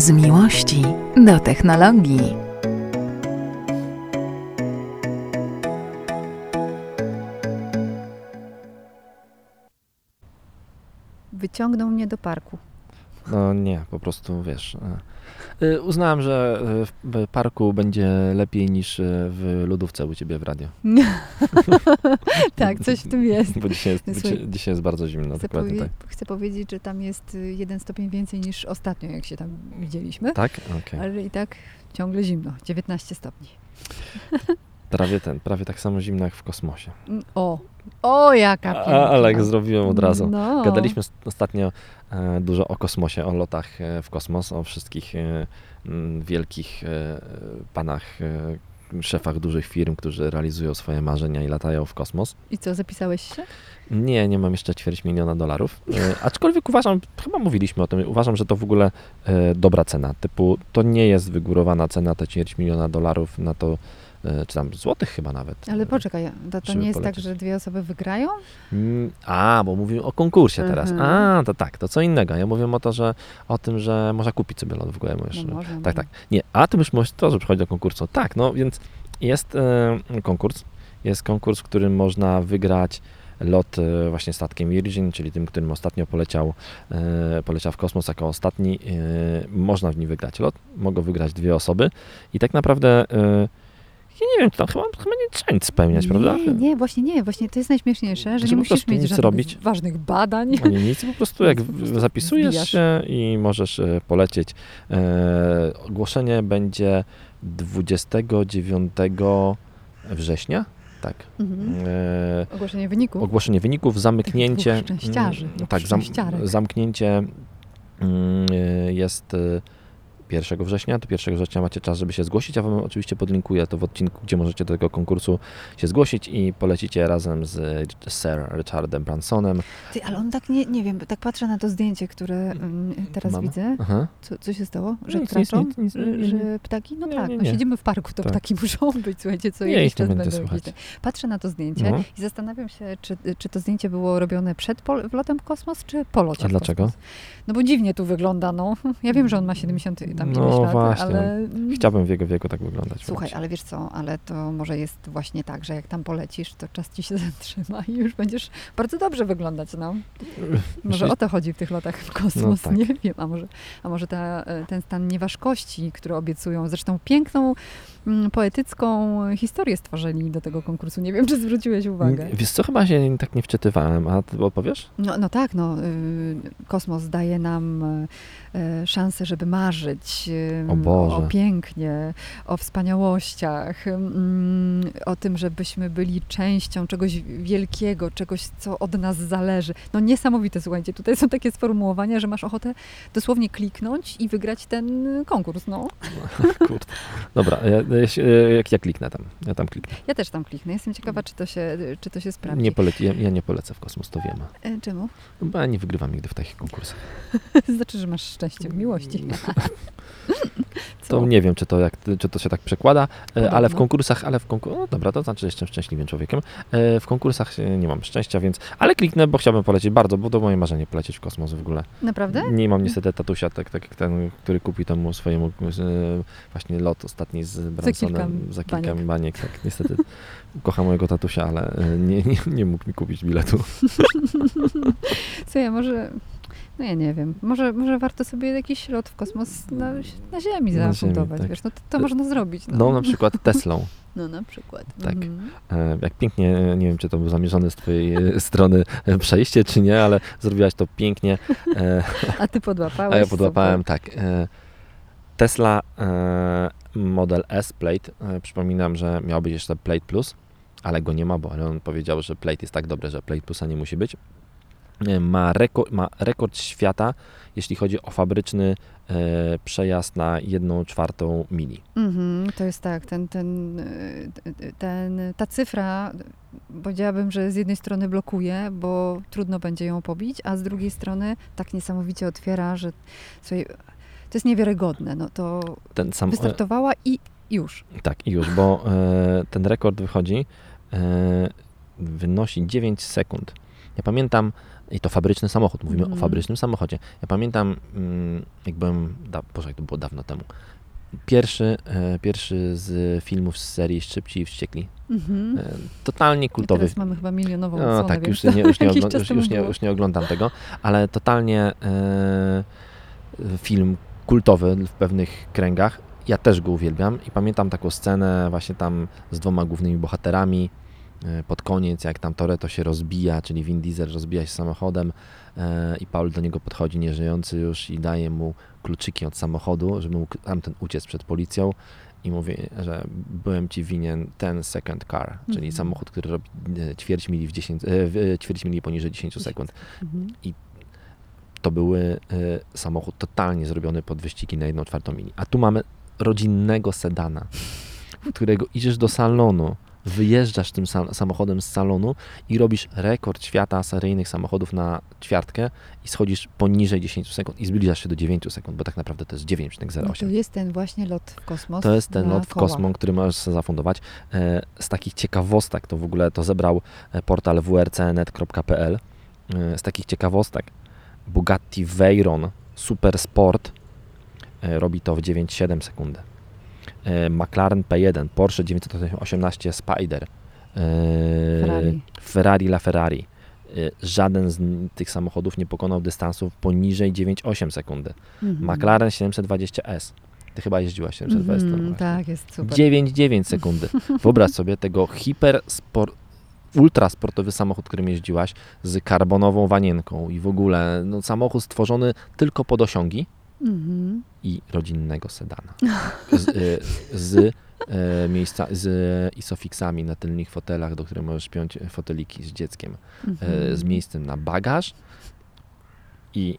Z miłości do technologii. Wyciągnął mnie do parku. No nie, po prostu wiesz. Y, Uznałem, że e, w parku będzie lepiej niż e, w lodówce u ciebie w radio. tak, coś w tym jest. Bo dzisiaj jest, Słuchaj, dzisiaj, jest bardzo zimno, Chcę, powie- tak. chcę powiedzieć, że tam jest y, jeden stopień więcej niż ostatnio, jak się tam widzieliśmy. Tak? Okej. Ale i tak ciągle zimno. 19 stopni. Prawie ten, prawie tak samo zimno jak w kosmosie. Mm, O, o jaka A, piękna. ale jak zrobiłem od razu. No. Gadaliśmy ostatnio e, dużo o kosmosie, o lotach e, w kosmos, o wszystkich e, wielkich panach, szefach dużych firm, którzy realizują swoje marzenia i latają w kosmos. I co, zapisałeś się? Nie, nie mam jeszcze ćwierć miliona dolarów. E, aczkolwiek uważam, chyba mówiliśmy o tym, uważam, że to w ogóle e, dobra cena. Typu, to nie jest wygórowana cena, te ćwierć miliona dolarów na to, czy tam złotych chyba nawet. Ale poczekaj, to, to nie jest tak, że dwie osoby wygrają? Mm, A, bo mówimy o konkursie teraz. Mhm. A, to tak, to co innego. Ja mówię o to, że o tym, że można kupić sobie lot w ogóle. Możesz, No można, tak, tak. Nie, a ty już mówisz to, że przychodzi do konkursu. Tak, no więc jest e, konkurs. Jest konkurs, w którym można wygrać lot e, właśnie statkiem Virgin, czyli tym, którym ostatnio poleciał, e, poleciał w kosmos jako ostatni. E, można w nim wygrać lot. Mogą wygrać dwie osoby i tak naprawdę e, ja nie wiem, to chyba, chyba nie trzeba nic spełniać, prawda? Nie, nie, właśnie nie. Właśnie to jest najśmieszniejsze, że Że nie po musisz mieć żadnych robić. ważnych badań. Ani nic, po prostu jak prostu zapisujesz wbijasz. się i możesz e, polecieć. E, ogłoszenie będzie 29 września, tak. Mhm. E, Ogłoszenie wyników. ogłoszenie wyników, zamknięcie. szczęściarzy, mm, tak, zam, zamknięcie mm, e, jest 1 września. Do 1 września macie czas, żeby się zgłosić. Ja Wam oczywiście podlinkuję to w odcinku, gdzie możecie do tego konkursu się zgłosić i polecicie razem z Sir Richardem Bransonem. Ty, ale on tak nie, nie wiem, tak patrzę na to zdjęcie, które mm, teraz Mam. widzę. Aha. Co, co się stało? Że Nic, nic, nic, Że- ptaki? No Nie, tak, nie, no nie. siedzimy w parku, to Tak. ptaki muszą być, słuchajcie, co jakiś czas będę słuchać. Patrzę na to zdjęcie No. i zastanawiam się, czy, czy to zdjęcie było robione przed pol- wlotem w kosmos, czy po locie A dlaczego? Kosmos. No bo dziwnie tu wygląda, no. Ja wiem, że on ma 70 i tam No lat, właśnie, ale... mm, Chciałbym w jego wieku tak wyglądać. Słuchaj, właśnie. ale wiesz co, ale to może jest właśnie tak, że jak tam polecisz, to czas ci się zatrzyma i już będziesz bardzo dobrze wyglądać, no. Może o to chodzi w tych lotach w kosmos, No tak. nie wiem, a może, a może ta, e, ten stan nieważkości, który obiecują, zresztą piękną, poetycką historię stworzyli do tego konkursu. Nie wiem, czy zwróciłeś uwagę. Wiesz co, chyba się tak nie wczytywałem, a ty opowiesz? No, no tak, no, y, kosmos daje nam y, szansę, żeby marzyć O o pięknie, o wspaniałościach, mm, o tym, żebyśmy byli częścią czegoś wielkiego, czegoś, co od nas zależy. No niesamowite, słuchajcie, tutaj są takie sformułowania, że masz ochotę dosłownie kliknąć i wygrać ten konkurs, no. Kurde. Dobra, ja, jak ja kliknę tam, ja tam kliknę. Ja też tam kliknę, jestem ciekawa, czy to się, czy to się sprawdzi. Nie poleci, ja, ja nie polecę w kosmos, to wiem. E, Czemu? Bo ja nie wygrywam nigdy w takich konkursach. znaczy, że masz szczęście w miłości. To nie wiem, czy to, jak, czy to się tak przekłada, e, ale w Podobno. konkursach, ale w konkursach, no dobra, to znaczy, że jestem szczęśliwym człowiekiem. E, W konkursach e, nie mam szczęścia, więc, ale kliknę, bo chciałbym polecieć bardzo, bo to moje marzenie polecieć w kosmos w ogóle. Naprawdę? Nie mam niestety tatusia, tak, tak jak ten, który kupi temu swojemu właśnie lot ostatni z Bransonem za kilka baniek. baniek. Tak, niestety kocham mojego tatusia, ale nie, nie, nie mógł mi kupić biletu. Co ja może. No ja nie wiem. Może, może warto sobie jakiś lot w kosmos na, na Ziemi Na zafundować. Ziemi, tak. Wiesz, no to, to można zrobić. No, No na przykład Teslą. No na przykład. Tak. Mhm. E, Jak pięknie, nie wiem czy to było zamierzone z twojej e, strony e, przejście, czy nie, ale zrobiłaś to pięknie. A ty podłapałeś. A ja podłapałem, tak. Tesla Model S Plate. Przypominam, że miał być jeszcze Plate Plus, ale go nie ma, bo on powiedział, że Plate jest tak dobry, że Plate Plusa nie musi być. E, Ma rekord, ma rekord świata, jeśli chodzi o fabryczny e, przejazd na 1 czwartą mili. Mhm, to jest tak, ten, ten, y, ten, ta cyfra, powiedziałabym, że z jednej strony blokuje, bo trudno będzie ją pobić, a z drugiej strony tak niesamowicie otwiera, że słuchaj, to jest niewiarygodne. No to Ten sam, e, wystartowała i już. Tak, i już, bo e, ten rekord wychodzi, e, wynosi 9 sekund. Ja pamiętam, i to fabryczny samochód, mówimy Mhm. o fabrycznym samochodzie. Ja pamiętam, mm, jak byłem, da, Boże, jak to było dawno temu, pierwszy, e, pierwszy z filmów z serii Szybci i Wściekli. Mhm. E, totalnie I kultowy teraz mamy chyba milionową no odsłonę, tak, już nie, już, nie czas już, już, nie, już nie oglądam tego, ale totalnie e, film kultowy w pewnych kręgach. Ja też go uwielbiam i pamiętam taką scenę właśnie tam z dwoma głównymi bohaterami pod koniec, jak tam Toretto się rozbija, czyli Vin Diesel rozbija się samochodem e, i Paul do niego podchodzi nieżyjący już i daje mu kluczyki od samochodu, żeby mógł tamten uciec przed policją i mówi, że byłem ci winien ten second car, czyli Mhm. samochód, który robi e, ćwierć mili w 10, e, w, e, ćwierć mili poniżej 10 sekund. Mhm. To były samochód totalnie zrobiony pod wyścigi na 1 czwartą mili. A tu mamy rodzinnego sedana, w którego idziesz do salonu, wyjeżdżasz tym sa- samochodem z salonu i robisz rekord świata seryjnych samochodów na ćwiartkę i schodzisz poniżej 10 sekund i zbliżasz się do 9 sekund, bo tak naprawdę to jest 9,08. No to jest ten właśnie lot w kosmos. To jest ten lot w kosmos, który możesz sobie zafundować. E, Z takich ciekawostek, to w ogóle to zebrał e, portal wrcnet.pl. E, Z takich ciekawostek Bugatti Veyron Super Sport robi to w 9,7 sekundy. E, McLaren P1, Porsche 918 Spider, e, Ferrari. Ferrari La Ferrari. E, Żaden z tych samochodów nie pokonał dystansu poniżej 9,8 sekundy. Mhm. McLaren 720S. Ty chyba jeździłaś 720. Mhm, tak, jest super. 9,9 sekundy. Wyobraź sobie tego hiper sport, ultra sportowy samochód, którym jeździłaś z karbonową wanienką i w ogóle no, samochód stworzony tylko pod osiągi Mhm. i rodzinnego sedana. Z, y, z e, miejsca, z isofixami na tylnych fotelach, do których możesz piąć foteliki z dzieckiem, Mhm. z miejscem na bagaż i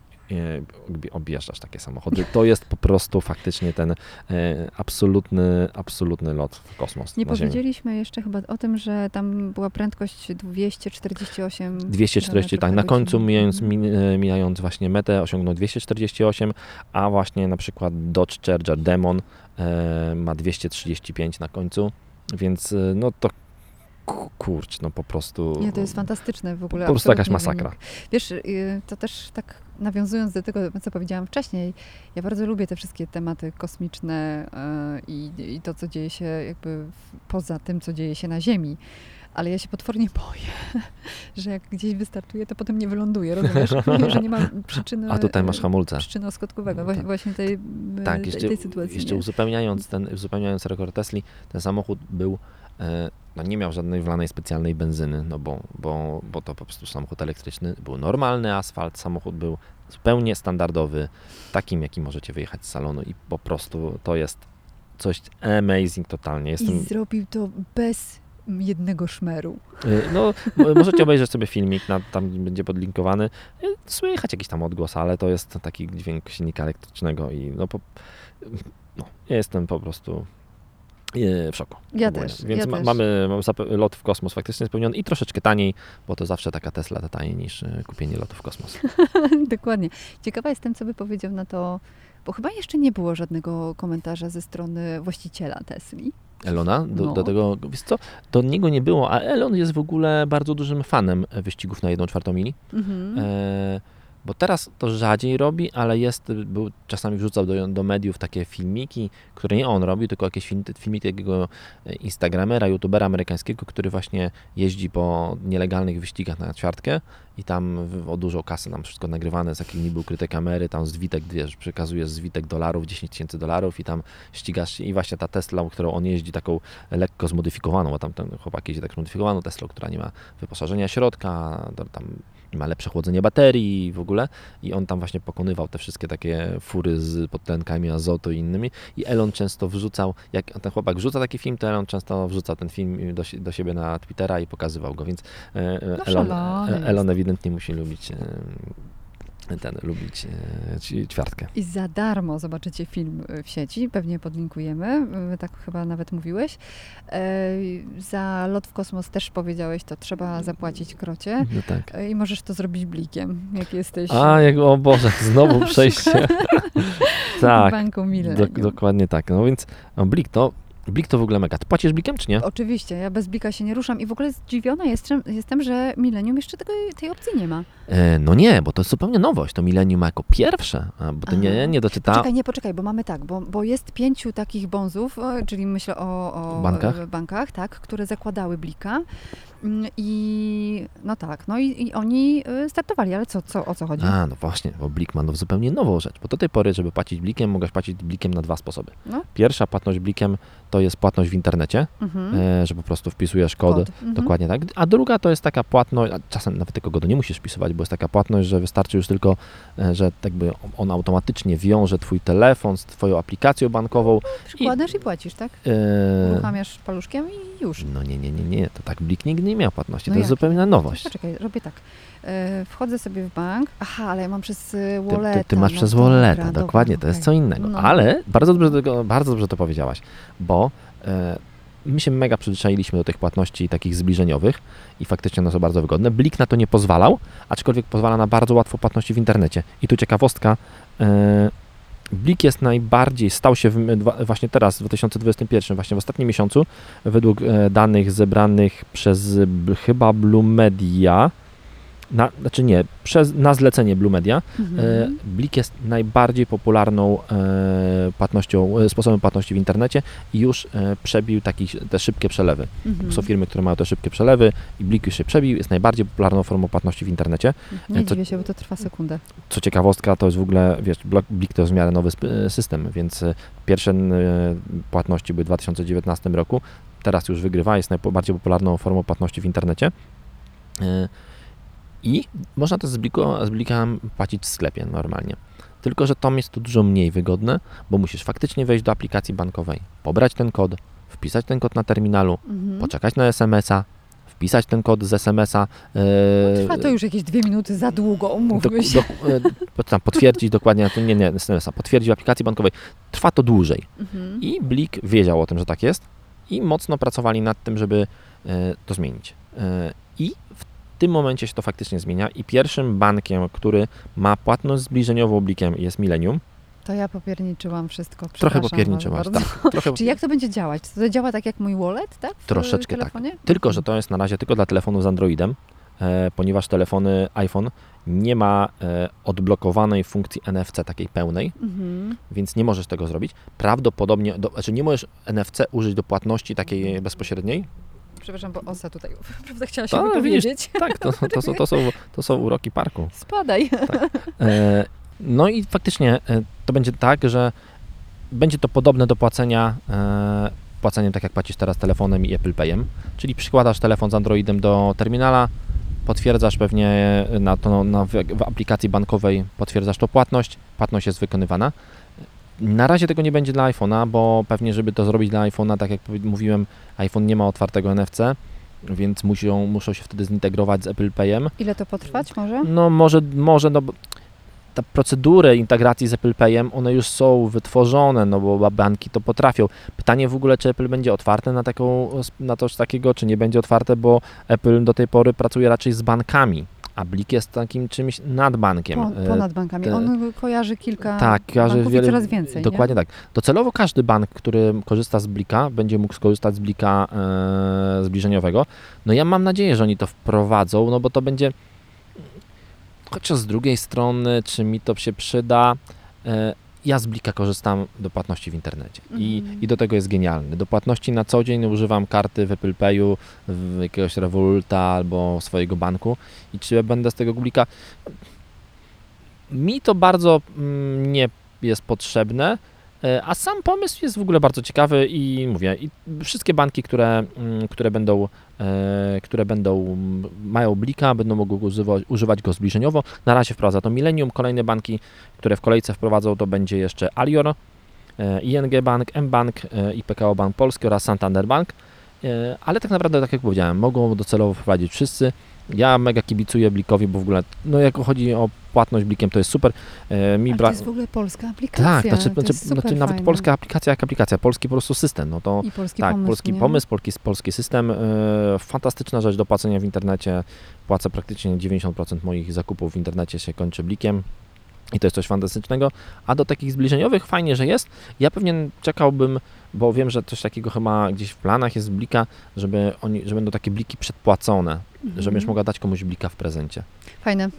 objeżdżasz takie samochody. To jest po prostu faktycznie ten e, absolutny, absolutny lot w kosmos Nie powiedzieliśmy jeszcze chyba o tym, że tam była prędkość 248 240, tak, na końcu mijając, mi- e, mijając właśnie metę osiągnął 248, a właśnie na przykład Dodge Charger Demon e, ma 235 na końcu, więc e, no to ku- kurcz, no po prostu... Nie, to jest fantastyczne w ogóle. Po prostu jakaś masakra. wynik. Wiesz, y, to też tak nawiązując do tego, co powiedziałam wcześniej, ja bardzo lubię te wszystkie tematy kosmiczne y, i, i to, co dzieje się jakby poza tym, co dzieje się na Ziemi. Ale ja się potwornie boję, że jak gdzieś wystartuję, to potem nie wyląduję, rozumiesz? że nie mam przyczyny... A tutaj masz hamulce. Przyczyno-skutkowego, No właśnie, tak. właśnie tej, Tak, tej, jeszcze, tej sytuacji. jeszcze nie? uzupełniając, ten, uzupełniając rekord Tesli, ten samochód był, e, no nie miał żadnej wlanej specjalnej benzyny, no bo, bo, bo to po prostu samochód elektryczny, był normalny asfalt, samochód był zupełnie standardowy, takim jaki możecie wyjechać z salonu i po prostu to jest coś amazing totalnie. Jestem, I zrobił to bez jednego szmeru. y, no, mo- możecie obejrzeć sobie filmik, na, tam będzie podlinkowany, Y, słychać jakiś tam odgłos, ale to jest taki dźwięk silnika elektrycznego i no, po, no jestem po prostu w szoku. Ja ogólnie. też, Więc ja ma, też. mamy mamy lot w kosmos faktycznie spełniony i troszeczkę taniej, bo to zawsze taka Tesla to taniej niż y, kupienie lotu w kosmos. Dokładnie. Ciekawa jestem, co by powiedział na to, bo chyba jeszcze nie było żadnego komentarza ze strony właściciela Tesli. Elona, do, No. do tego, wiesz co, do niego nie było, a Elon jest w ogóle bardzo dużym fanem wyścigów na 1 czwartą mili. Mhm. E, bo teraz to rzadziej robi, ale jest, był, czasami wrzucał do, do mediów takie filmiki, które nie on robi, tylko jakieś film, filmiki takiego e, instagramera, youtubera amerykańskiego, który właśnie jeździ po nielegalnych wyścigach na ćwiartkę i tam o dużo kasy, tam wszystko nagrywane, z jakimi niby ukryte kamery, tam zwitek, wiesz, przekazujesz zwitek dolarów, 10 tysięcy dolarów i tam ścigasz się i właśnie ta Tesla, którą on jeździ, taką lekko zmodyfikowaną, bo tam ten chłopak jeździ tak zmodyfikowaną Teslą, która nie ma wyposażenia środka, tam nie ma lepsze chłodzenie baterii i w ogóle. I on tam właśnie pokonywał te wszystkie takie fury z podtlenkami azotu i innymi. I Elon często wrzucał, jak ten chłopak wrzuca taki film, to Elon często wrzuca ten film do, do siebie na Twittera i pokazywał go, więc e, e, No Elon, e, Elon ewidentnie musi lubić e, ten, lubić e, ćwiartkę. I za darmo zobaczycie film y, w sieci, pewnie podlinkujemy, y, tak chyba nawet mówiłeś. E, Za lot w kosmos też powiedziałeś, to trzeba zapłacić krocie. No tak. E, I możesz to zrobić blikiem, jak jesteś A, jak, o Boże, znowu przejście. w tak, banku dok, Millennium. dokładnie tak. No więc no, Blik to Blik to w ogóle mega. Ty płacisz blikiem, czy nie? Oczywiście, ja bez blika się nie ruszam i w ogóle zdziwiona jestem, jestem że Millennium jeszcze tego, tej opcji nie ma. E, no nie, bo to jest zupełnie nowość. To Millennium jako pierwsze, bo to nie, Aha. nie doczyta. Poczekaj, nie, poczekaj, bo mamy tak, bo, bo jest pięciu takich bonzów, czyli myślę o, o Bankach? bankach, tak, które zakładały blika. Mm, I no tak, no i, i oni e, startowali, ale co, co, o co chodzi? A, no właśnie, bo Blik ma no zupełnie nową rzecz, bo do tej pory, żeby płacić blikiem, mogłeś płacić blikiem na dwa sposoby. No. Pierwsza płatność blikiem to jest płatność w internecie, Mhm. e, że po prostu wpisujesz kod, Mhm. dokładnie tak, a druga to jest taka płatność, a czasem nawet tego kodu nie musisz wpisywać, bo jest taka płatność, że wystarczy już tylko, e, że jakby on automatycznie wiąże twój telefon z twoją aplikacją bankową. Przykładasz i płacisz, tak? E, Uruchamiasz paluszkiem i już. no nie, nie, nie, nie, to tak Blik nigdy nie miał płatności, No to jest jak? zupełnie nowość. Poczekaj, robię tak. E, wchodzę sobie w bank. Aha, ale ja mam przez e, Ty, walleta. ty, ty masz no przez dobra, dokładnie, to jest co innego. No. Ale bardzo dobrze, tego, bardzo dobrze to powiedziałaś, bo e, my się mega przyzwyczailiśmy do tych płatności takich zbliżeniowych i faktycznie one są bardzo wygodne. Blik na to nie pozwalał, aczkolwiek pozwala na bardzo łatwo płatności w internecie. I tu ciekawostka, Blik jest najbardziej, stał się w, właśnie teraz, w 2021, właśnie w ostatnim miesiącu, według e, danych zebranych przez chyba Blue Media, na, znaczy nie, przez, na zlecenie Blue Media, Mhm. E, Blik jest najbardziej popularną e, płatnością, e, sposobem płatności w internecie i już przebił taki, te szybkie przelewy. Mhm. Są firmy, które mają te szybkie przelewy i Blik już się przebił, jest najbardziej popularną formą płatności w internecie. Nie to- dziwię się, bo to trwa sekundę. Co ciekawostka, to jest w ogóle, wiesz, Blik to jest w miarę nowy system, więc pierwsze płatności były w 2019 roku, teraz już wygrywa, jest najbardziej popularną formą płatności w internecie. E, I można też z, bliku, z Blika płacić w sklepie normalnie. Tylko, że to jest tu dużo mniej wygodne, bo musisz faktycznie wejść do aplikacji bankowej, pobrać ten kod, wpisać ten kod na terminalu, Mhm. poczekać na SMS-a, wpisać ten kod z SMS-a. e, Trwa to już jakieś dwie minuty za długo, do, umówmy się. do, e, po- tam potwierdzić dokładnie, to nie, nie, SMS-a, potwierdzić w aplikacji bankowej. Trwa to dłużej. Mhm. I Blik wiedział o tym, że tak jest i mocno pracowali nad tym, żeby e, to zmienić. E, I w tym momencie się to faktycznie zmienia i pierwszym bankiem, który ma płatność zbliżeniową Blikiem jest Millennium. To ja popierniczyłam wszystko. Trochę popierniczyłaś, tak. Trochę, Czy jak to będzie działać? To działa tak jak mój wallet, tak? W Troszeczkę tak. telefonie? Tylko, że to jest na razie tylko dla telefonów z Androidem, e, ponieważ telefony iPhone nie ma e, odblokowanej funkcji NFC takiej pełnej, Mhm. więc nie możesz tego zrobić. Prawdopodobnie, do, znaczy nie możesz NFC użyć do płatności takiej bezpośredniej. Przepraszam, bo Osa tutaj prawda chciała się A, wypowiedzieć. Tak, to, to, są, to, są, to są uroki parku. Spadaj. E, no i faktycznie e, to będzie tak, że będzie to podobne do płacenia e, płaceniem tak jak płacisz teraz telefonem i Apple Payem, czyli przykładasz telefon z Androidem do terminala, potwierdzasz pewnie na, to, na, w, w aplikacji bankowej, potwierdzasz tą płatność, płatność jest wykonywana. Na razie tego nie będzie dla iPhone'a, bo pewnie, żeby to zrobić dla iPhone'a, tak jak mówiłem, iPhone nie ma otwartego NFC, więc muszą, muszą się wtedy zintegrować z Apple Payem. Ile to potrwać może? No może, może no, bo te procedury integracji z Apple Payem, one już są wytworzone, no bo banki to potrafią. Pytanie w ogóle, czy Apple będzie otwarte na, taką, na coś takiego, czy nie będzie otwarte, bo Apple do tej pory pracuje raczej z bankami, a Blik jest takim czymś nad bankiem. E, ponad bankami. On kojarzy kilka tak, kojarzy banków wiele- coraz więcej. Dokładnie tak. Docelowo każdy bank, który korzysta z Blika, będzie mógł skorzystać z Blika e, zbliżeniowego. No ja mam nadzieję, że oni to wprowadzą, no bo to będzie. Chociaż z drugiej strony, czy mi to się przyda? E, ja z Blika korzystam do płatności w internecie i, Mhm. i do tego jest genialny. Do płatności na co dzień używam karty w Apple Payu, w jakiegoś Revoluta albo swojego banku i czy ja będę z tego Blika? Mi to bardzo mm, nie jest potrzebne, a sam pomysł jest w ogóle bardzo ciekawy i mówię, i wszystkie banki, które, mm, które będą, e, które będą, mają blika, będą mogły używać, go zbliżeniowo. Na razie wprowadza to Millennium, kolejne banki, które w kolejce wprowadzą to będzie jeszcze Alior, e, ING Bank, mBank e, i PKO Bank Polski oraz Santander Bank, E, ale tak naprawdę, tak jak powiedziałem, mogą docelowo wprowadzić wszyscy. Ja mega kibicuję Blikowi, bo w ogóle, no jak chodzi o płatność Blikiem, to jest super. E, Mi bra- to jest w ogóle polska aplikacja. tak, znaczy, to znaczy, znaczy nawet fajne. polska aplikacja jak aplikacja, polski po prostu system, no to I polski tak, pomysł. polski nie? pomysł, polski, polski system, e, fantastyczna rzecz do płacenia w internecie, płacę praktycznie 90% moich zakupów w internecie się kończy blikiem, I to jest coś fantastycznego. A do takich zbliżeniowych fajnie, że jest. Ja pewnie czekałbym, bo wiem, że coś takiego chyba gdzieś w planach jest z blika, żeby, oni, że będą takie bliki przedpłacone, Mhm. żebyś mogła dać komuś blika w prezencie. Fajne.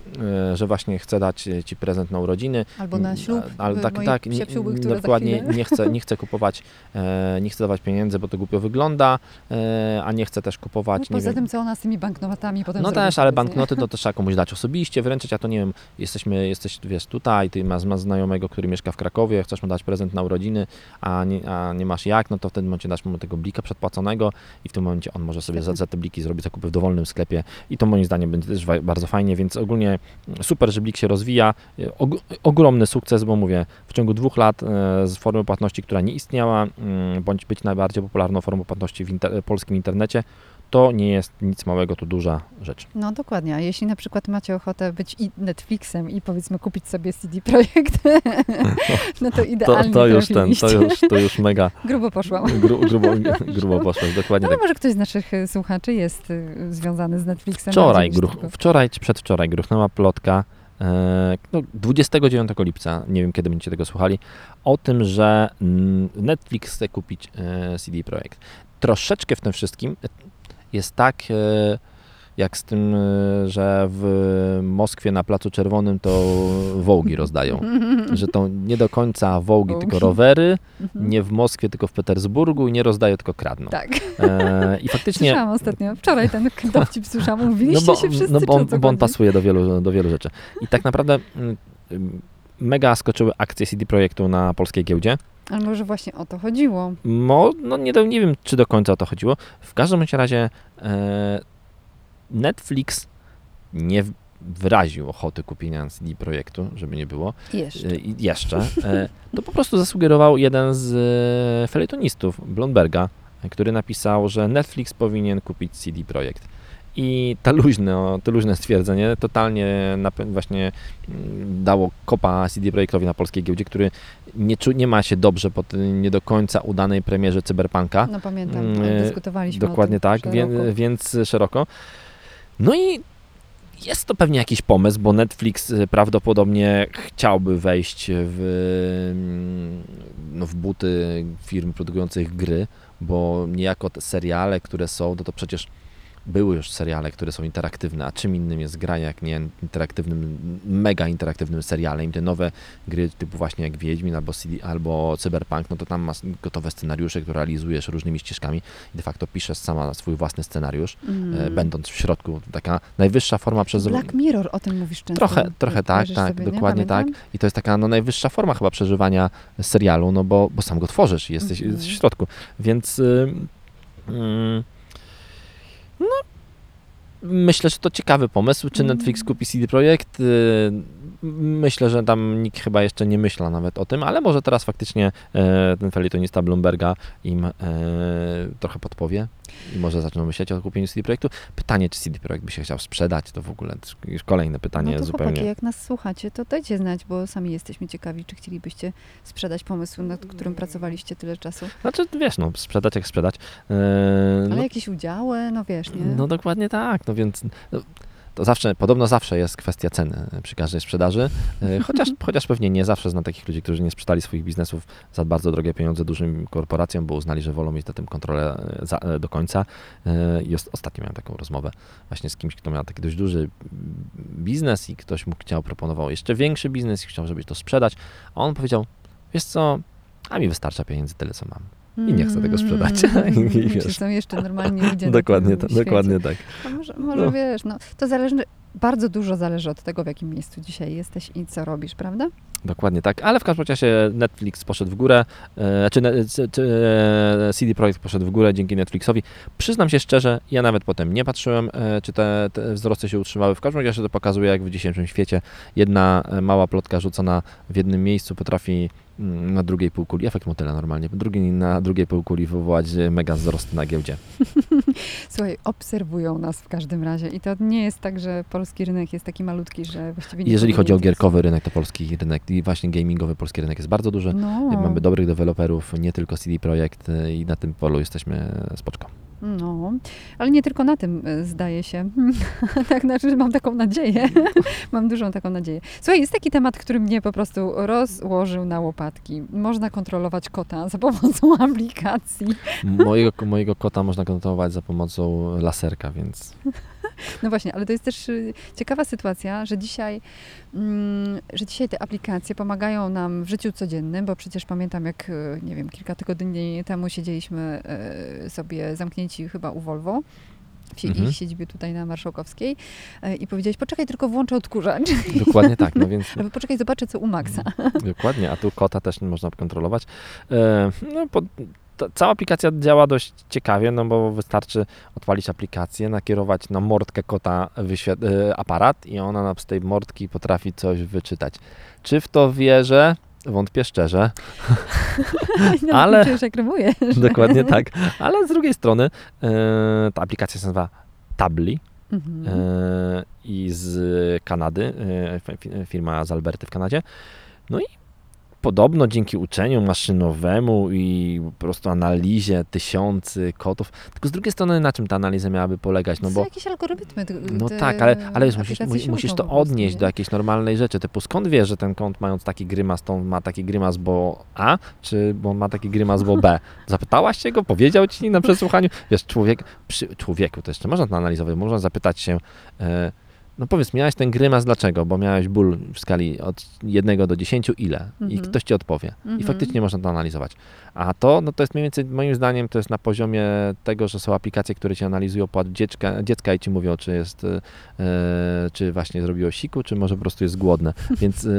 E, Że właśnie chcę dać ci prezent na urodziny. Albo na ślub. Ale tak, moich tak, nie, dokładnie nie chcę, nie chcę kupować, e, nie chcę dawać pieniędzy, bo to głupio wygląda, e, a nie chcę też No, kupować, nie poza wiem, tym, co ona z tymi banknotami potem no też, ale banknoty to też trzeba komuś dać osobiście, wręczyć, a to nie wiem, jesteśmy, jesteś, wiesz, tutaj, ty masz, masz znajomego, który mieszka w Krakowie, chcesz mu dać prezent na urodziny, a nie, a nie masz jak, no to w tym momencie dasz mu tego blika przedpłaconego i w tym momencie on może sobie za, za te bliki zrobić zakupy w dowolnym sklepie i to moim zdaniem będzie też bardzo fajnie, więc ogólnie super, że blik się rozwija, Og ogromny sukces, bo mówię, w ciągu dwóch lat e, z formy płatności, która nie istniała, mm, bądź być najbardziej popularną formą płatności w inter polskim internecie, to nie jest nic małego, to duża rzecz. No dokładnie, a jeśli na przykład macie ochotę być i Netflixem i powiedzmy kupić sobie CD Projekt, no to To, idealnie to już ten, to już, to już mega Grubo poszłam. gru, grubo, grubo poszło, dokładnie Ale tak. może ktoś z naszych y, słuchaczy jest y, związany z Netflixem. Wczoraj, gruch, wczoraj czy przedwczoraj gruchnęła plotka, e, no, 29 lipca, nie wiem kiedy będziecie tego słuchali, o tym, że mm, Netflix chce kupić e, CD Projekt. Troszeczkę w tym wszystkim jest tak, e, jak z tym, e, że w Moskwie na Placu Czerwonym to wołgi rozdają. Że to nie do końca wołgi, tylko rowery, Mhm. nie w Moskwie, tylko w Petersburgu i nie rozdają, tylko kradną. Tak, E, I faktycznie słyszałam ostatnio. Wczoraj ten dowcip słyszałam. Mówiliście no bo, się wszyscy, no bo, on, bo on pasuje do wielu, do wielu rzeczy. I tak naprawdę mm, mega skoczyły akcje CD Projektu na polskiej giełdzie. Ale może właśnie o to chodziło. Mo, no nie, nie wiem, czy do końca o to chodziło. W każdym razie e, Netflix nie wyraził ochoty kupienia CD Projektu, żeby nie było. Jeszcze. E, jeszcze. E, to po prostu zasugerował jeden z e, felietonistów Bloomberga, e, który napisał, że Netflix powinien kupić CD Projekt. I ta luźne, to luźne stwierdzenie totalnie właśnie mm, dało kopa CD Projektowi na polskiej giełdzie, który nie, czu, nie ma się dobrze po tej nie do końca udanej premierze Cyberpunka. No pamiętam, Mm, dyskutowaliśmy Dokładnie o tym tak, wie, więc szeroko. No i jest to pewnie jakiś pomysł, bo Netflix y, prawdopodobnie chciałby wejść w, mm, no, w buty firm produkujących gry, bo niejako te seriale, które są, no to przecież były już seriale, które są interaktywne, a czym innym jest gra jak nie interaktywnym, mega interaktywnym serialem. I te nowe gry typu właśnie jak Wiedźmin albo, CD, albo Cyberpunk, no to tam masz gotowe scenariusze, które realizujesz różnymi ścieżkami i de facto piszesz sama swój własny scenariusz, Mm. będąc w środku. Taka najwyższa forma przez... Black Mirror, o tym mówisz często. Trochę, trochę tak, tak, sobie, nie? dokładnie tak. I to jest taka no, najwyższa forma chyba przeżywania serialu, no bo, bo sam go tworzysz i jesteś, Mhm. jesteś w środku. Więc y, mm, no myślę, że to ciekawy pomysł. Czy Mhm. Netflix kupi CD Projekt? Y, Myślę, że tam nikt chyba jeszcze nie myśla nawet o tym, ale może teraz faktycznie e, ten felietonista Bloomberga im e, trochę podpowie i może zaczną myśleć o kupieniu CD Projektu. Pytanie, czy CD Projekt by się chciał sprzedać, to w ogóle już kolejne pytanie no to zupełnie. chłopaki, jak nas słuchacie, to dajcie znać, bo sami jesteśmy ciekawi, czy chcielibyście sprzedać pomysł, nad którym pracowaliście tyle czasu. Znaczy, wiesz, no, sprzedać jak sprzedać. E, Ale no, jakieś udziały, no wiesz, nie? no dokładnie tak, no więc no, to zawsze, podobno zawsze jest kwestia ceny przy każdej sprzedaży, e, chociaż, chociaż pewnie nie zawsze znam takich ludzi, którzy nie sprzedali swoich biznesów za bardzo drogie pieniądze dużym korporacjom, bo uznali, że wolą mieć na tym kontrolę e, za, e, do końca. E, I os- ostatnio miałem taką rozmowę właśnie z kimś, kto miał taki dość duży biznes i ktoś mu chciał, proponował jeszcze większy biznes i chciał, żeby to sprzedać, a on powiedział, wiesz co, a mi wystarcza pieniędzy tyle, co mam. I nie chcę tego sprzedać. I- i Czy wiesz. są jeszcze normalni ludzie dokładnie, tak, świecie? dokładnie tak. A może, może No. wiesz, no, to zależy, bardzo dużo zależy od tego, w jakim miejscu dzisiaj jesteś i co robisz, prawda? Dokładnie tak, ale w każdym razie Netflix poszedł w górę, e, czy, czy, czy e, CD Projekt poszedł w górę dzięki Netflixowi. Przyznam się szczerze, ja nawet potem nie patrzyłem, e, czy te, te wzrosty się utrzymały. W każdym razie to pokazuje, jak w dzisiejszym świecie jedna mała plotka rzucona w jednym miejscu potrafi mm, na drugiej półkuli, efekt motyla normalnie, drugi, na drugiej półkuli wywołać mega wzrost na giełdzie. Słuchaj, obserwują nas w każdym razie i to nie jest tak, że polski rynek jest taki malutki, że właściwie Jeżeli nikogo chodzi nie o gierkowy rynek, to polski rynek i właśnie gamingowy polski rynek jest bardzo duży. No, Mamy dobrych deweloperów, nie tylko CD Projekt e, i na tym polu jesteśmy spoczko. No, ale nie tylko na tym y, zdaje się. tak, znaczy, mam taką nadzieję. mam dużą taką nadzieję. Słuchaj, jest taki temat, który mnie po prostu rozłożył na łopatki. Można kontrolować kota za pomocą aplikacji. Mojego, mojego kota można kontrolować za pomocą laserka, więc No właśnie, ale to jest też y, ciekawa sytuacja, że dzisiaj, mm, że dzisiaj te aplikacje pomagają nam w życiu codziennym, bo przecież pamiętam, jak, y, nie wiem, kilka tygodni temu siedzieliśmy y, sobie zamknięci chyba u Volvo. W Mhm. ich siedzibie tutaj na Marszałkowskiej i powiedziałeś, poczekaj, tylko włączę odkurzacz. dokładnie tak, no więc Albo poczekaj, zobaczę, co u Maxa. Dokładnie, a tu kota też nie można kontrolować. E, No, po, ta, cała aplikacja działa dość ciekawie, no bo wystarczy odpalić aplikację, nakierować na mordkę kota e, aparat i ona nam z tej mordki potrafi coś wyczytać. Czy w to wierzę? Wątpię szczerze. No, Ale- Czujesz, jak rymujesz. Dokładnie tak. Ale z drugiej strony e, ta aplikacja się nazywa Tabli Mhm. e, i z Kanady, fi- firma z Alberty w Kanadzie. No i podobno dzięki uczeniu maszynowemu i po prostu analizie tysiący kotów, tylko z drugiej strony na czym ta analiza miałaby polegać? No Są bo jakieś algorytmy. te- no tak, ale, ale wiesz, musisz, musisz to odnieść nie? do jakiejś normalnej rzeczy. Typu skąd wiesz, że ten kąt mając taki grymas, to ma taki grymas, bo A, czy bo ma taki grymas, bo B? Zapytałaś się go, powiedział ci na przesłuchaniu? Wiesz, człowiek, przy człowieku to jeszcze można to analizować, można zapytać się, e, no powiedz, miałeś ten grymas dlaczego? Bo miałeś ból w skali od 1 do 10 ile? I Mhm. ktoś ci odpowie. I Mhm. faktycznie można to analizować. A to, no to jest mniej więcej, moim zdaniem, to jest na poziomie tego, że są aplikacje, które ci analizują płat dziecka, dziecka i ci mówią, czy jest, e, czy właśnie zrobiło siku, czy może po prostu jest głodne. Więc e,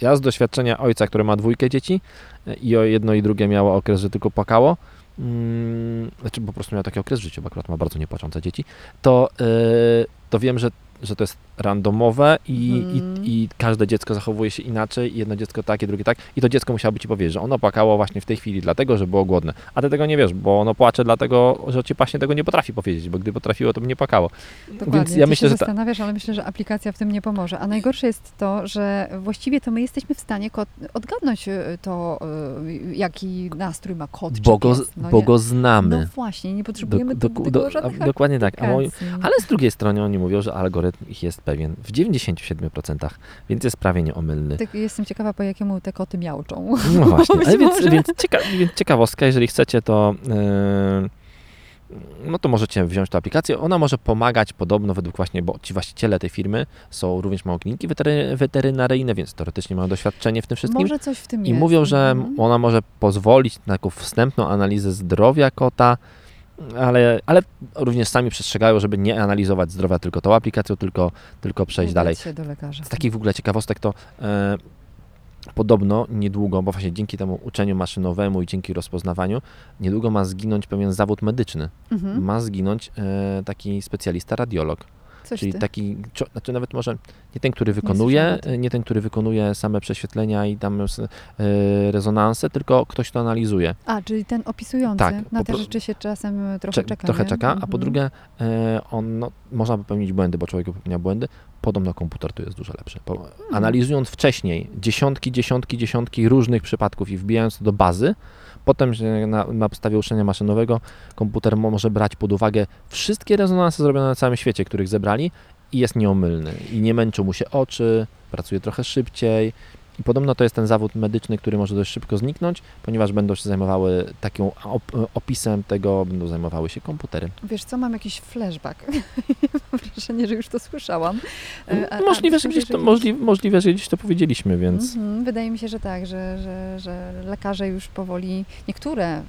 ja z doświadczenia ojca, który ma dwójkę dzieci e, i o jedno i drugie miało okres, że tylko płakało, mm, znaczy po prostu miał taki okres w życiu, bo akurat ma bardzo niepłaczące dzieci, to, to wiem, że że to jest randomowe i, Mhm. i, i każde dziecko zachowuje się inaczej, jedno dziecko tak, i drugie tak. I to dziecko musiałoby ci powiedzieć, że ono płakało właśnie w tej chwili dlatego, że było głodne. A ty tego nie wiesz, bo ono płacze dlatego, że ci właśnie tego nie potrafi powiedzieć, bo gdy potrafiło, to by nie płakało. Dokładnie. Więc ja Ty myślę, się że ta- zastanawiasz, ale myślę, że aplikacja w tym nie pomoże. A najgorsze jest to, że właściwie to my jesteśmy w stanie odgadnąć y, to, y, jaki nastrój ma kot Bo czy go, pies. No bo go No znamy. właśnie, nie potrzebujemy Do- do, do- żadnych dokładnie tak. Moi-. Ale z drugiej strony oni mówią, że algorytm ich jest pewien w 97%, więc jest prawie nieomylny. Tak, jestem ciekawa, po jakiemu te koty miałczą. No właśnie, ale więc, więc, cieka, więc ciekawostka, jeżeli chcecie, to yy, no to możecie wziąć tę aplikację. Ona może pomagać podobno według właśnie, bo ci właściciele tej firmy są również mają kliniki wetery, weterynaryjne, więc teoretycznie mają doświadczenie w tym wszystkim. Może coś w tym I jest. mówią, że Mhm. ona może pozwolić na taką wstępną analizę zdrowia kota, ale, ale również sami przestrzegają, żeby nie analizować zdrowia tylko tą aplikacją, tylko, tylko przejść dalej. Z takich w ogóle ciekawostek to e, podobno niedługo, bo właśnie dzięki temu uczeniu maszynowemu i dzięki rozpoznawaniu, niedługo ma zginąć pewien zawód medyczny. Mhm. Ma zginąć e, taki specjalista radiolog. Coś Czyli ty. taki, znaczy nawet może nie ten, który wykonuje, tym. nie ten, który wykonuje same prześwietlenia i tam e, rezonanse, tylko ktoś to analizuje. A, czyli ten opisujący. Tak, Na te rzeczy się czasem e, trochę Cze- czeka. trochę nie? czeka, a po Mhm. drugie e, on, no, można popełnić błędy, bo człowiek popełnia błędy, podobno komputer tu jest dużo lepszy. Bo Hmm. Analizując wcześniej dziesiątki, dziesiątki, dziesiątki różnych przypadków i wbijając to do bazy, potem na, na podstawie uczenia maszynowego komputer mo- może brać pod uwagę wszystkie rezonanse zrobione na całym świecie, których zebrali i jest nieomylny. I nie męczą mu się oczy, pracuje trochę szybciej. I podobno to jest ten zawód medyczny, który może dość szybko zniknąć, ponieważ będą się zajmowały takim op- opisem tego, będą zajmowały się komputery. Wiesz co, mam jakiś flashback. Mam wrażenie, że już to słyszałam. E, a- a możliwe, że myślę, gdzieś to, możli, możliwe, że gdzieś to powiedzieliśmy, więc Mhm, Wydaje mi się, że tak, że, że, że lekarze już powoli, niektóre y,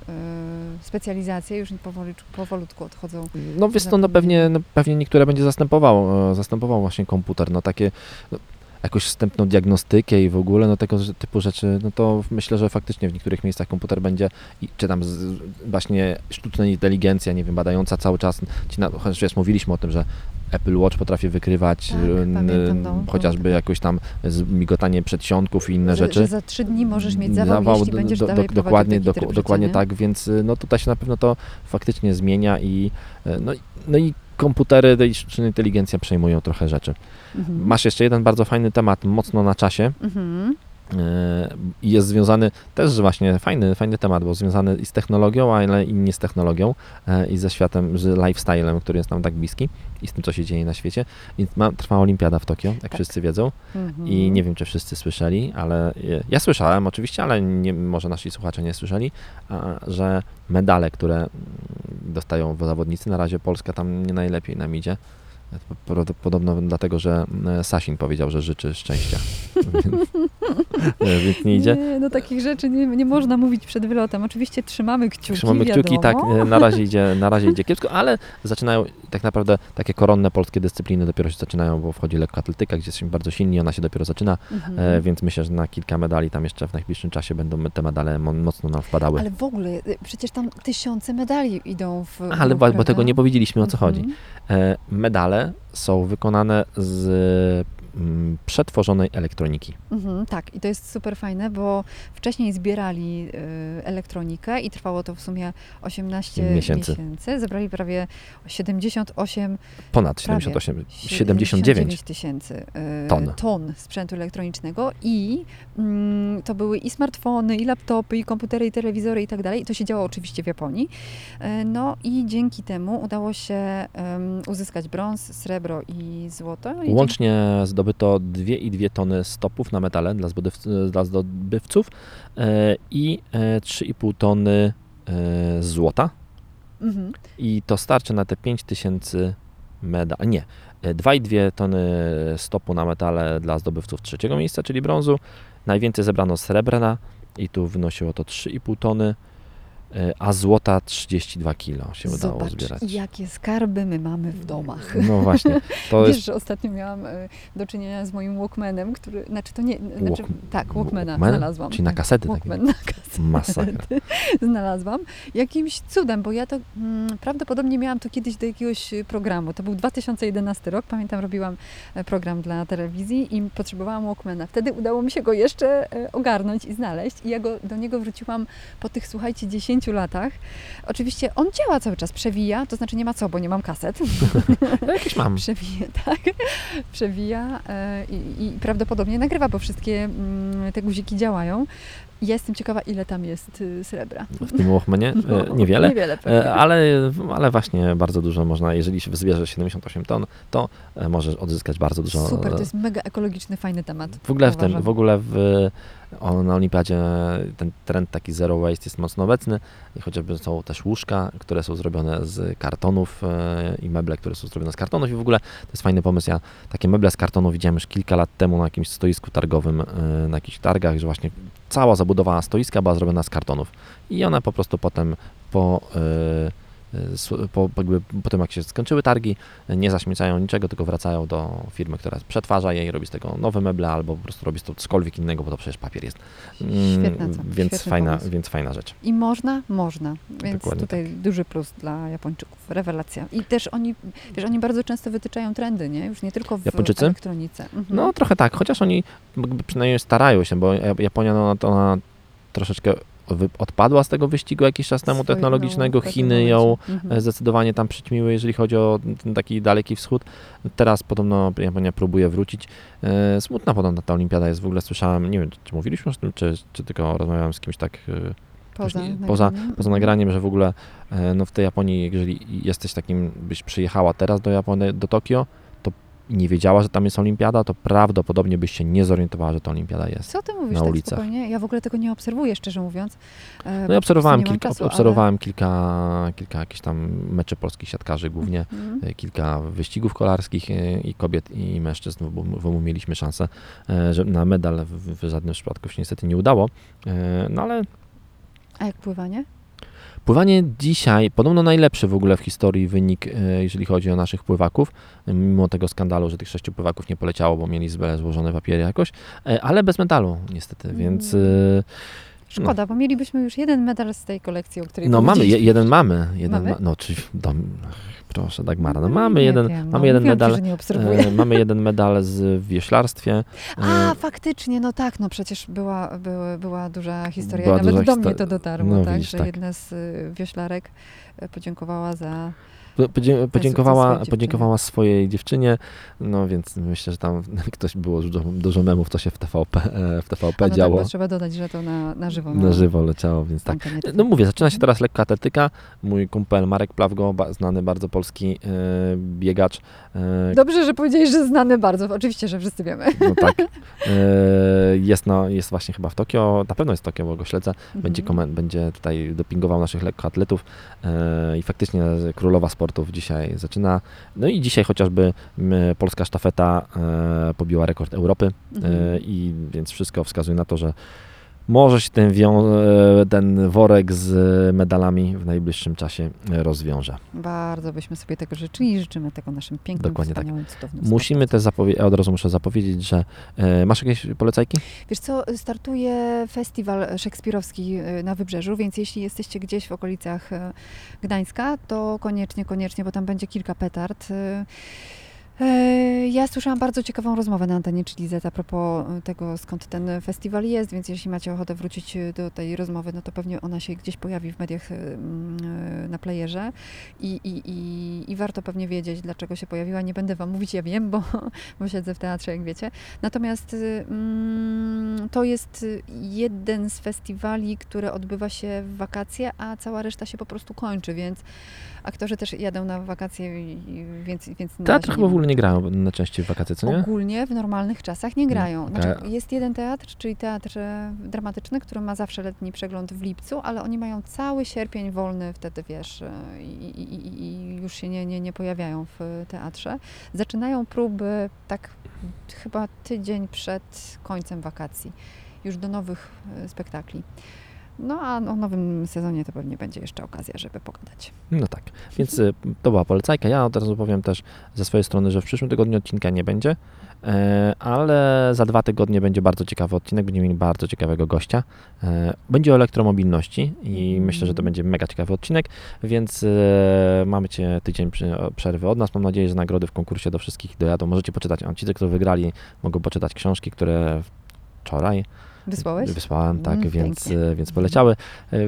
specjalizacje już powoli, powolutku odchodzą. no wiesz to no pewnie, no pewnie niektóre będzie zastępował, e, zastępował właśnie komputer, no takie no, jakąś wstępną diagnostykę i w ogóle, no tego typu rzeczy, no to myślę, że faktycznie w niektórych miejscach komputer będzie, i, czy tam z, właśnie sztuczna inteligencja, nie wiem, badająca cały czas, ci na, chociaż wiesz, mówiliśmy o tym, że Apple Watch potrafi wykrywać Tak, pamiętam, no, chociażby jakoś tam migotanie przedsionków i inne że, rzeczy. że za trzy dni możesz mieć zawał, jeśli do- będziesz do- do- dokładnie, tryb dokładnie życia, tak, więc y, no tutaj się na pewno to faktycznie zmienia i y, no, i- no i komputery i sztuczna inteligencja przejmują trochę rzeczy. Mhm. Masz jeszcze jeden bardzo fajny temat, mocno na czasie. Mhm. E, I jest związany też właśnie fajny, fajny temat, bo związany i z technologią, ale i nie z technologią, e, i ze światem, z lifestylem, który jest nam tak bliski i z tym, co się dzieje na świecie. Więc ma, trwa olimpiada w Tokio, jak Tak. wszyscy wiedzą. Mhm. I nie wiem, czy wszyscy słyszeli, ale ja- ja słyszałem oczywiście, ale nie, może nasi słuchacze nie słyszeli, że medale, które mm, dostają zawodnicy, na razie Polska tam nie najlepiej nam idzie. Pro- Podobno dlatego, że mm, Sasin powiedział, że życzy szczęścia. Więc- nie idzie. Nie, no takich rzeczy nie, nie można mówić przed wylotem. Oczywiście trzymamy kciuki, Trzymamy kciuki, tak, wiadomo. e, na razie, idzie, na razie idzie kiepsko, ale zaczynają tak naprawdę takie koronne polskie dyscypliny dopiero się zaczynają, bo wchodzi lekkoatletyka, gdzie jesteśmy bardzo silni, ona się dopiero zaczyna, Mhm. e, więc myślę, że na kilka medali tam jeszcze w najbliższym czasie będą te medale mo- mocno nam wpadały. Ale w ogóle, y, przecież tam tysiące medali idą w Ale bo, bo tego prawda? nie powiedzieliśmy o co chodzi. Mhm. E, medale są wykonane z przetworzonej elektroniki. Mhm, tak, i to jest super fajne, bo wcześniej zbierali y, elektronikę i trwało to w sumie 18 Miesięcy. miesięcy. Zebrali prawie 78, Ponad Prawie. 78, 79. tysięcy y, Ton. ton sprzętu elektronicznego i mm, to były i smartfony, i laptopy, i komputery, i telewizory i tak dalej. I to się działo oczywiście w Japonii. Y, No i dzięki temu udało się uzyskać brąz, srebro i złoto. I Łącznie zdobyto 2,2 tony stopów na metale dla, dla zdobywców e, i e, 3,5 tony e, złota. Mhm. I to starczy na te 5000 medali. Nie, e, 2,2 tony stopu na metale dla zdobywców trzeciego miejsca, czyli brązu. Najwięcej zebrano srebrna i tu wynosiło to 3,5 tony, e, a złota 32 kilo się udało Zobacz, zbierać. jakie skarby my mamy w domach. No właśnie, to Wiesz, jest że ostatnio miałam e, do czynienia z moim Walkmanem, który, znaczy to nie, znaczy, Walk- tak, Walkmana Walkman? znalazłam. Czyli na kasety takie. Walkman na kasety masakra. znalazłam. Jakimś cudem, bo ja to mm, prawdopodobnie miałam to kiedyś do jakiegoś y, programu. To był 2011 rok, pamiętam, robiłam e, program dla telewizji i potrzebowałam Walkmana. Wtedy udało mi się go jeszcze e, ogarnąć i znaleźć i ja go, do niego wróciłam po tych, słuchajcie, 10 latach. Oczywiście on działa cały czas, przewija, to znaczy nie ma co, bo nie mam kaset. No, jakieś mam. Przewija, tak. Przewija e, i, i prawdopodobnie nagrywa, bo wszystkie mm, te guziki działają. Jestem ciekawa, ile tam jest y, srebra. W tym Walkmanie No, e, niewiele. Niewiele pewnie. E, Ale, ale właśnie bardzo dużo można, jeżeli się zbierze 78 ton, to możesz odzyskać bardzo dużo. Super, to jest mega ekologiczny, fajny temat. W ogóle w tym, w ogóle w, o, na olimpiadzie ten trend taki zero waste jest mocno obecny i chociażby są też łóżka, które są zrobione z kartonów i meble, które są zrobione z kartonów i w ogóle to jest fajny pomysł. Ja takie meble z kartonu widziałem już kilka lat temu na jakimś stoisku targowym, na jakichś targach, że właśnie cała zabudowa stoiska była zrobiona z kartonów. I one po prostu potem po s- po, jakby, po tym jak się skończyły targi, nie zaśmiecają niczego, tylko wracają do firmy, która przetwarza je i robi z tego nowe meble, albo po prostu robi z to cokolwiek innego, bo to przecież papier jest. Mm, Świetna, co- więc, fajna, pomysł. więc fajna rzecz. I można? Można. Więc Dokładnie tutaj duży plus dla Japończyków. Rewelacja. I też oni, wiesz, oni bardzo często wytyczają trendy, nie? Już nie tylko w Japończycy? elektronice. Mhm. No trochę tak, chociaż oni przynajmniej starają się, bo Ja- Japonia no, to ona troszeczkę odpadła z tego wyścigu jakiś czas temu technologicznego. Chiny ją. Mhm. e, zdecydowanie tam przyćmiły, jeżeli chodzi o ten taki daleki wschód. Teraz podobno Japonia próbuje wrócić. E, Smutna podobno ta olimpiada jest, w ogóle słyszałem, nie wiem, czy mówiliśmy o tym, czy, czy tylko rozmawiałem z kimś tak e, Poza, nie- poza- nagraniem. poza nagraniem, że w ogóle no w tej Japonii, jeżeli jesteś takim, byś przyjechała teraz do Japonii, do Tokio, nie wiedziała, że tam jest olimpiada, to prawdopodobnie byś się nie zorientowała, że to olimpiada jest. Co ty mówisz na tak ulicach. spokojnie? Ja w ogóle tego nie obserwuję, szczerze mówiąc. e, No ja obserwowałem, kilka, czasu, obserwowałem kilka, kilka jakichś tam meczy polskich siatkarzy głównie, Ale... Mhm. e, kilka wyścigów kolarskich e, i kobiet i mężczyzn, bo, bo mieliśmy szansę, że na medal w, w żadnym przypadku się niestety nie udało, no ale A jak pływanie? Pływanie dzisiaj, podobno najlepszy w ogóle w historii wynik, e, jeżeli chodzi o naszych pływaków, e, mimo tego skandalu, że tych sześciu pływaków nie poleciało, bo mieli źle złożone papiery jakoś, e, ale bez medalu niestety, więc. E, Szkoda, bo mielibyśmy już jeden medal z tej kolekcji, o której no mamy, je, jeden mamy, jeden Mamy? Ma, no czy, dom, ach, proszę Dagmara, no No, mamy nie jeden, wiem, no, mamy jeden mówiłam ci, medal, obserwuję. e, mamy jeden medal z w wioślarstwie, A, e, faktycznie, no tak, no przecież była, była, była duża historia. Była Nawet duża do histo- mnie to dotarło, no tak, widzisz, że tak. jedna z y, wioślarek y, podziękowała za podziękowała, swojej dziewczynie. podziękowała swojej dziewczynie, no więc myślę, że tam ktoś było dużo, dużo memów, co się w TVP, e, w TVP no działo. Tak, trzeba dodać, że to na, na żywo. Na żywo leciało, więc tak. No mówię, zaczyna się teraz lekka atletyka. Mój kumpel Marek Plawgo, znany bardzo polski e, biegacz. E, Dobrze, że powiedziałeś, że znany bardzo. Oczywiście, że wszyscy wiemy. no tak. E, jest, no, jest właśnie chyba w Tokio, na pewno jest w Tokio, bo go śledzę. Będzie, Mhm. komen- będzie tutaj dopingował naszych lekkoatletów e, i faktycznie królowa sportów dzisiaj zaczyna. No i dzisiaj chociażby polska sztafeta e, pobiła rekord Europy Mhm. e, i więc wszystko wskazuje na to, że może się ten, e, ten worek z medalami w najbliższym czasie rozwiąże. Bardzo byśmy sobie tego życzyli i życzymy tego naszym pięknym, Dokładnie tak. wspaniałym, cudownym Musimy też zapowiedzieć, od razu muszę zapowiedzieć, że e, masz jakieś polecajki? Wiesz co, startuje festiwal szekspirowski y, na Wybrzeżu, więc jeśli jesteście gdzieś w okolicach y, Gdańska, to koniecznie, koniecznie, bo tam będzie kilka petard. E, Ja słyszałam bardzo ciekawą rozmowę na antenie Chilizet a propos y, tego, skąd ten festiwal jest, więc jeśli macie ochotę wrócić y, do tej rozmowy, no to pewnie ona się gdzieś pojawi w mediach na playerze i, i, i, i warto pewnie wiedzieć, dlaczego się pojawiła. Nie będę Wam mówić, ja wiem, bo, bo siedzę w teatrze, jak wiecie. Natomiast mm, to jest jeden z festiwali, który odbywa się w wakacje, a cała reszta się po prostu kończy, więc aktorzy też jadą na wakacje, więc, więc Teatr chyba w nie ogóle nie grają na części w wakacje, co nie? Ogólnie w normalnych czasach nie grają. Znaczy, okej. jest jeden teatr, czyli teatr e, dramatyczny, który ma zawsze letni przegląd w lipcu, ale oni mają cały sierpień wolny wtedy, wiesz, e, i, i, i- i już się nie, nie, nie pojawiają w teatrze. Zaczynają próby tak chyba tydzień przed końcem wakacji, już do nowych e, spektakli. No a o nowym sezonie to pewnie będzie jeszcze okazja, żeby pogadać. No tak, więc y, to była polecajka. Ja od razu powiem też ze swojej strony, że w przyszłym tygodniu odcinka nie będzie, e, ale za dwa tygodnie będzie bardzo ciekawy odcinek, będziemy mieli bardzo ciekawego gościa. E, Będzie o elektromobilności i Mhm. myślę, że to będzie mega ciekawy odcinek, więc e, mamy cię tydzień przerwy od nas. Mam nadzieję, że nagrody w konkursie do wszystkich dojadą. Możecie poczytać, a ci, którzy wygrali, mogą poczytać książki, które wczoraj Wysłałeś? Wysłałem, tak, Mm, więc, pięknie. więc poleciały,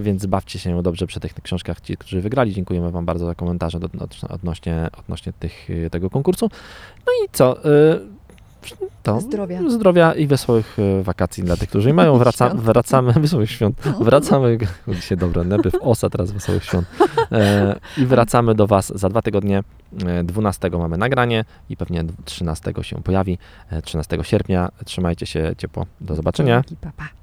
więc bawcie się dobrze przy tych książkach, ci, którzy wygrali. Dziękujemy Wam bardzo za komentarze do, odnośnie, odnośnie tych, tego konkursu. No i co? E, To Zdrowia. Zdrowia i wesołych e, wakacji dla tych, którzy mają. Wraca, wracamy, wesołych świąt. Wracamy, dzisiaj dobre, najpierw osa, teraz wesołych świąt. E, I wracamy do Was za dwa tygodnie. E, 12 mamy nagranie i pewnie 13 się pojawi. E, 13 sierpnia. Trzymajcie się ciepło. Do zobaczenia. Dzięki, pa, pa.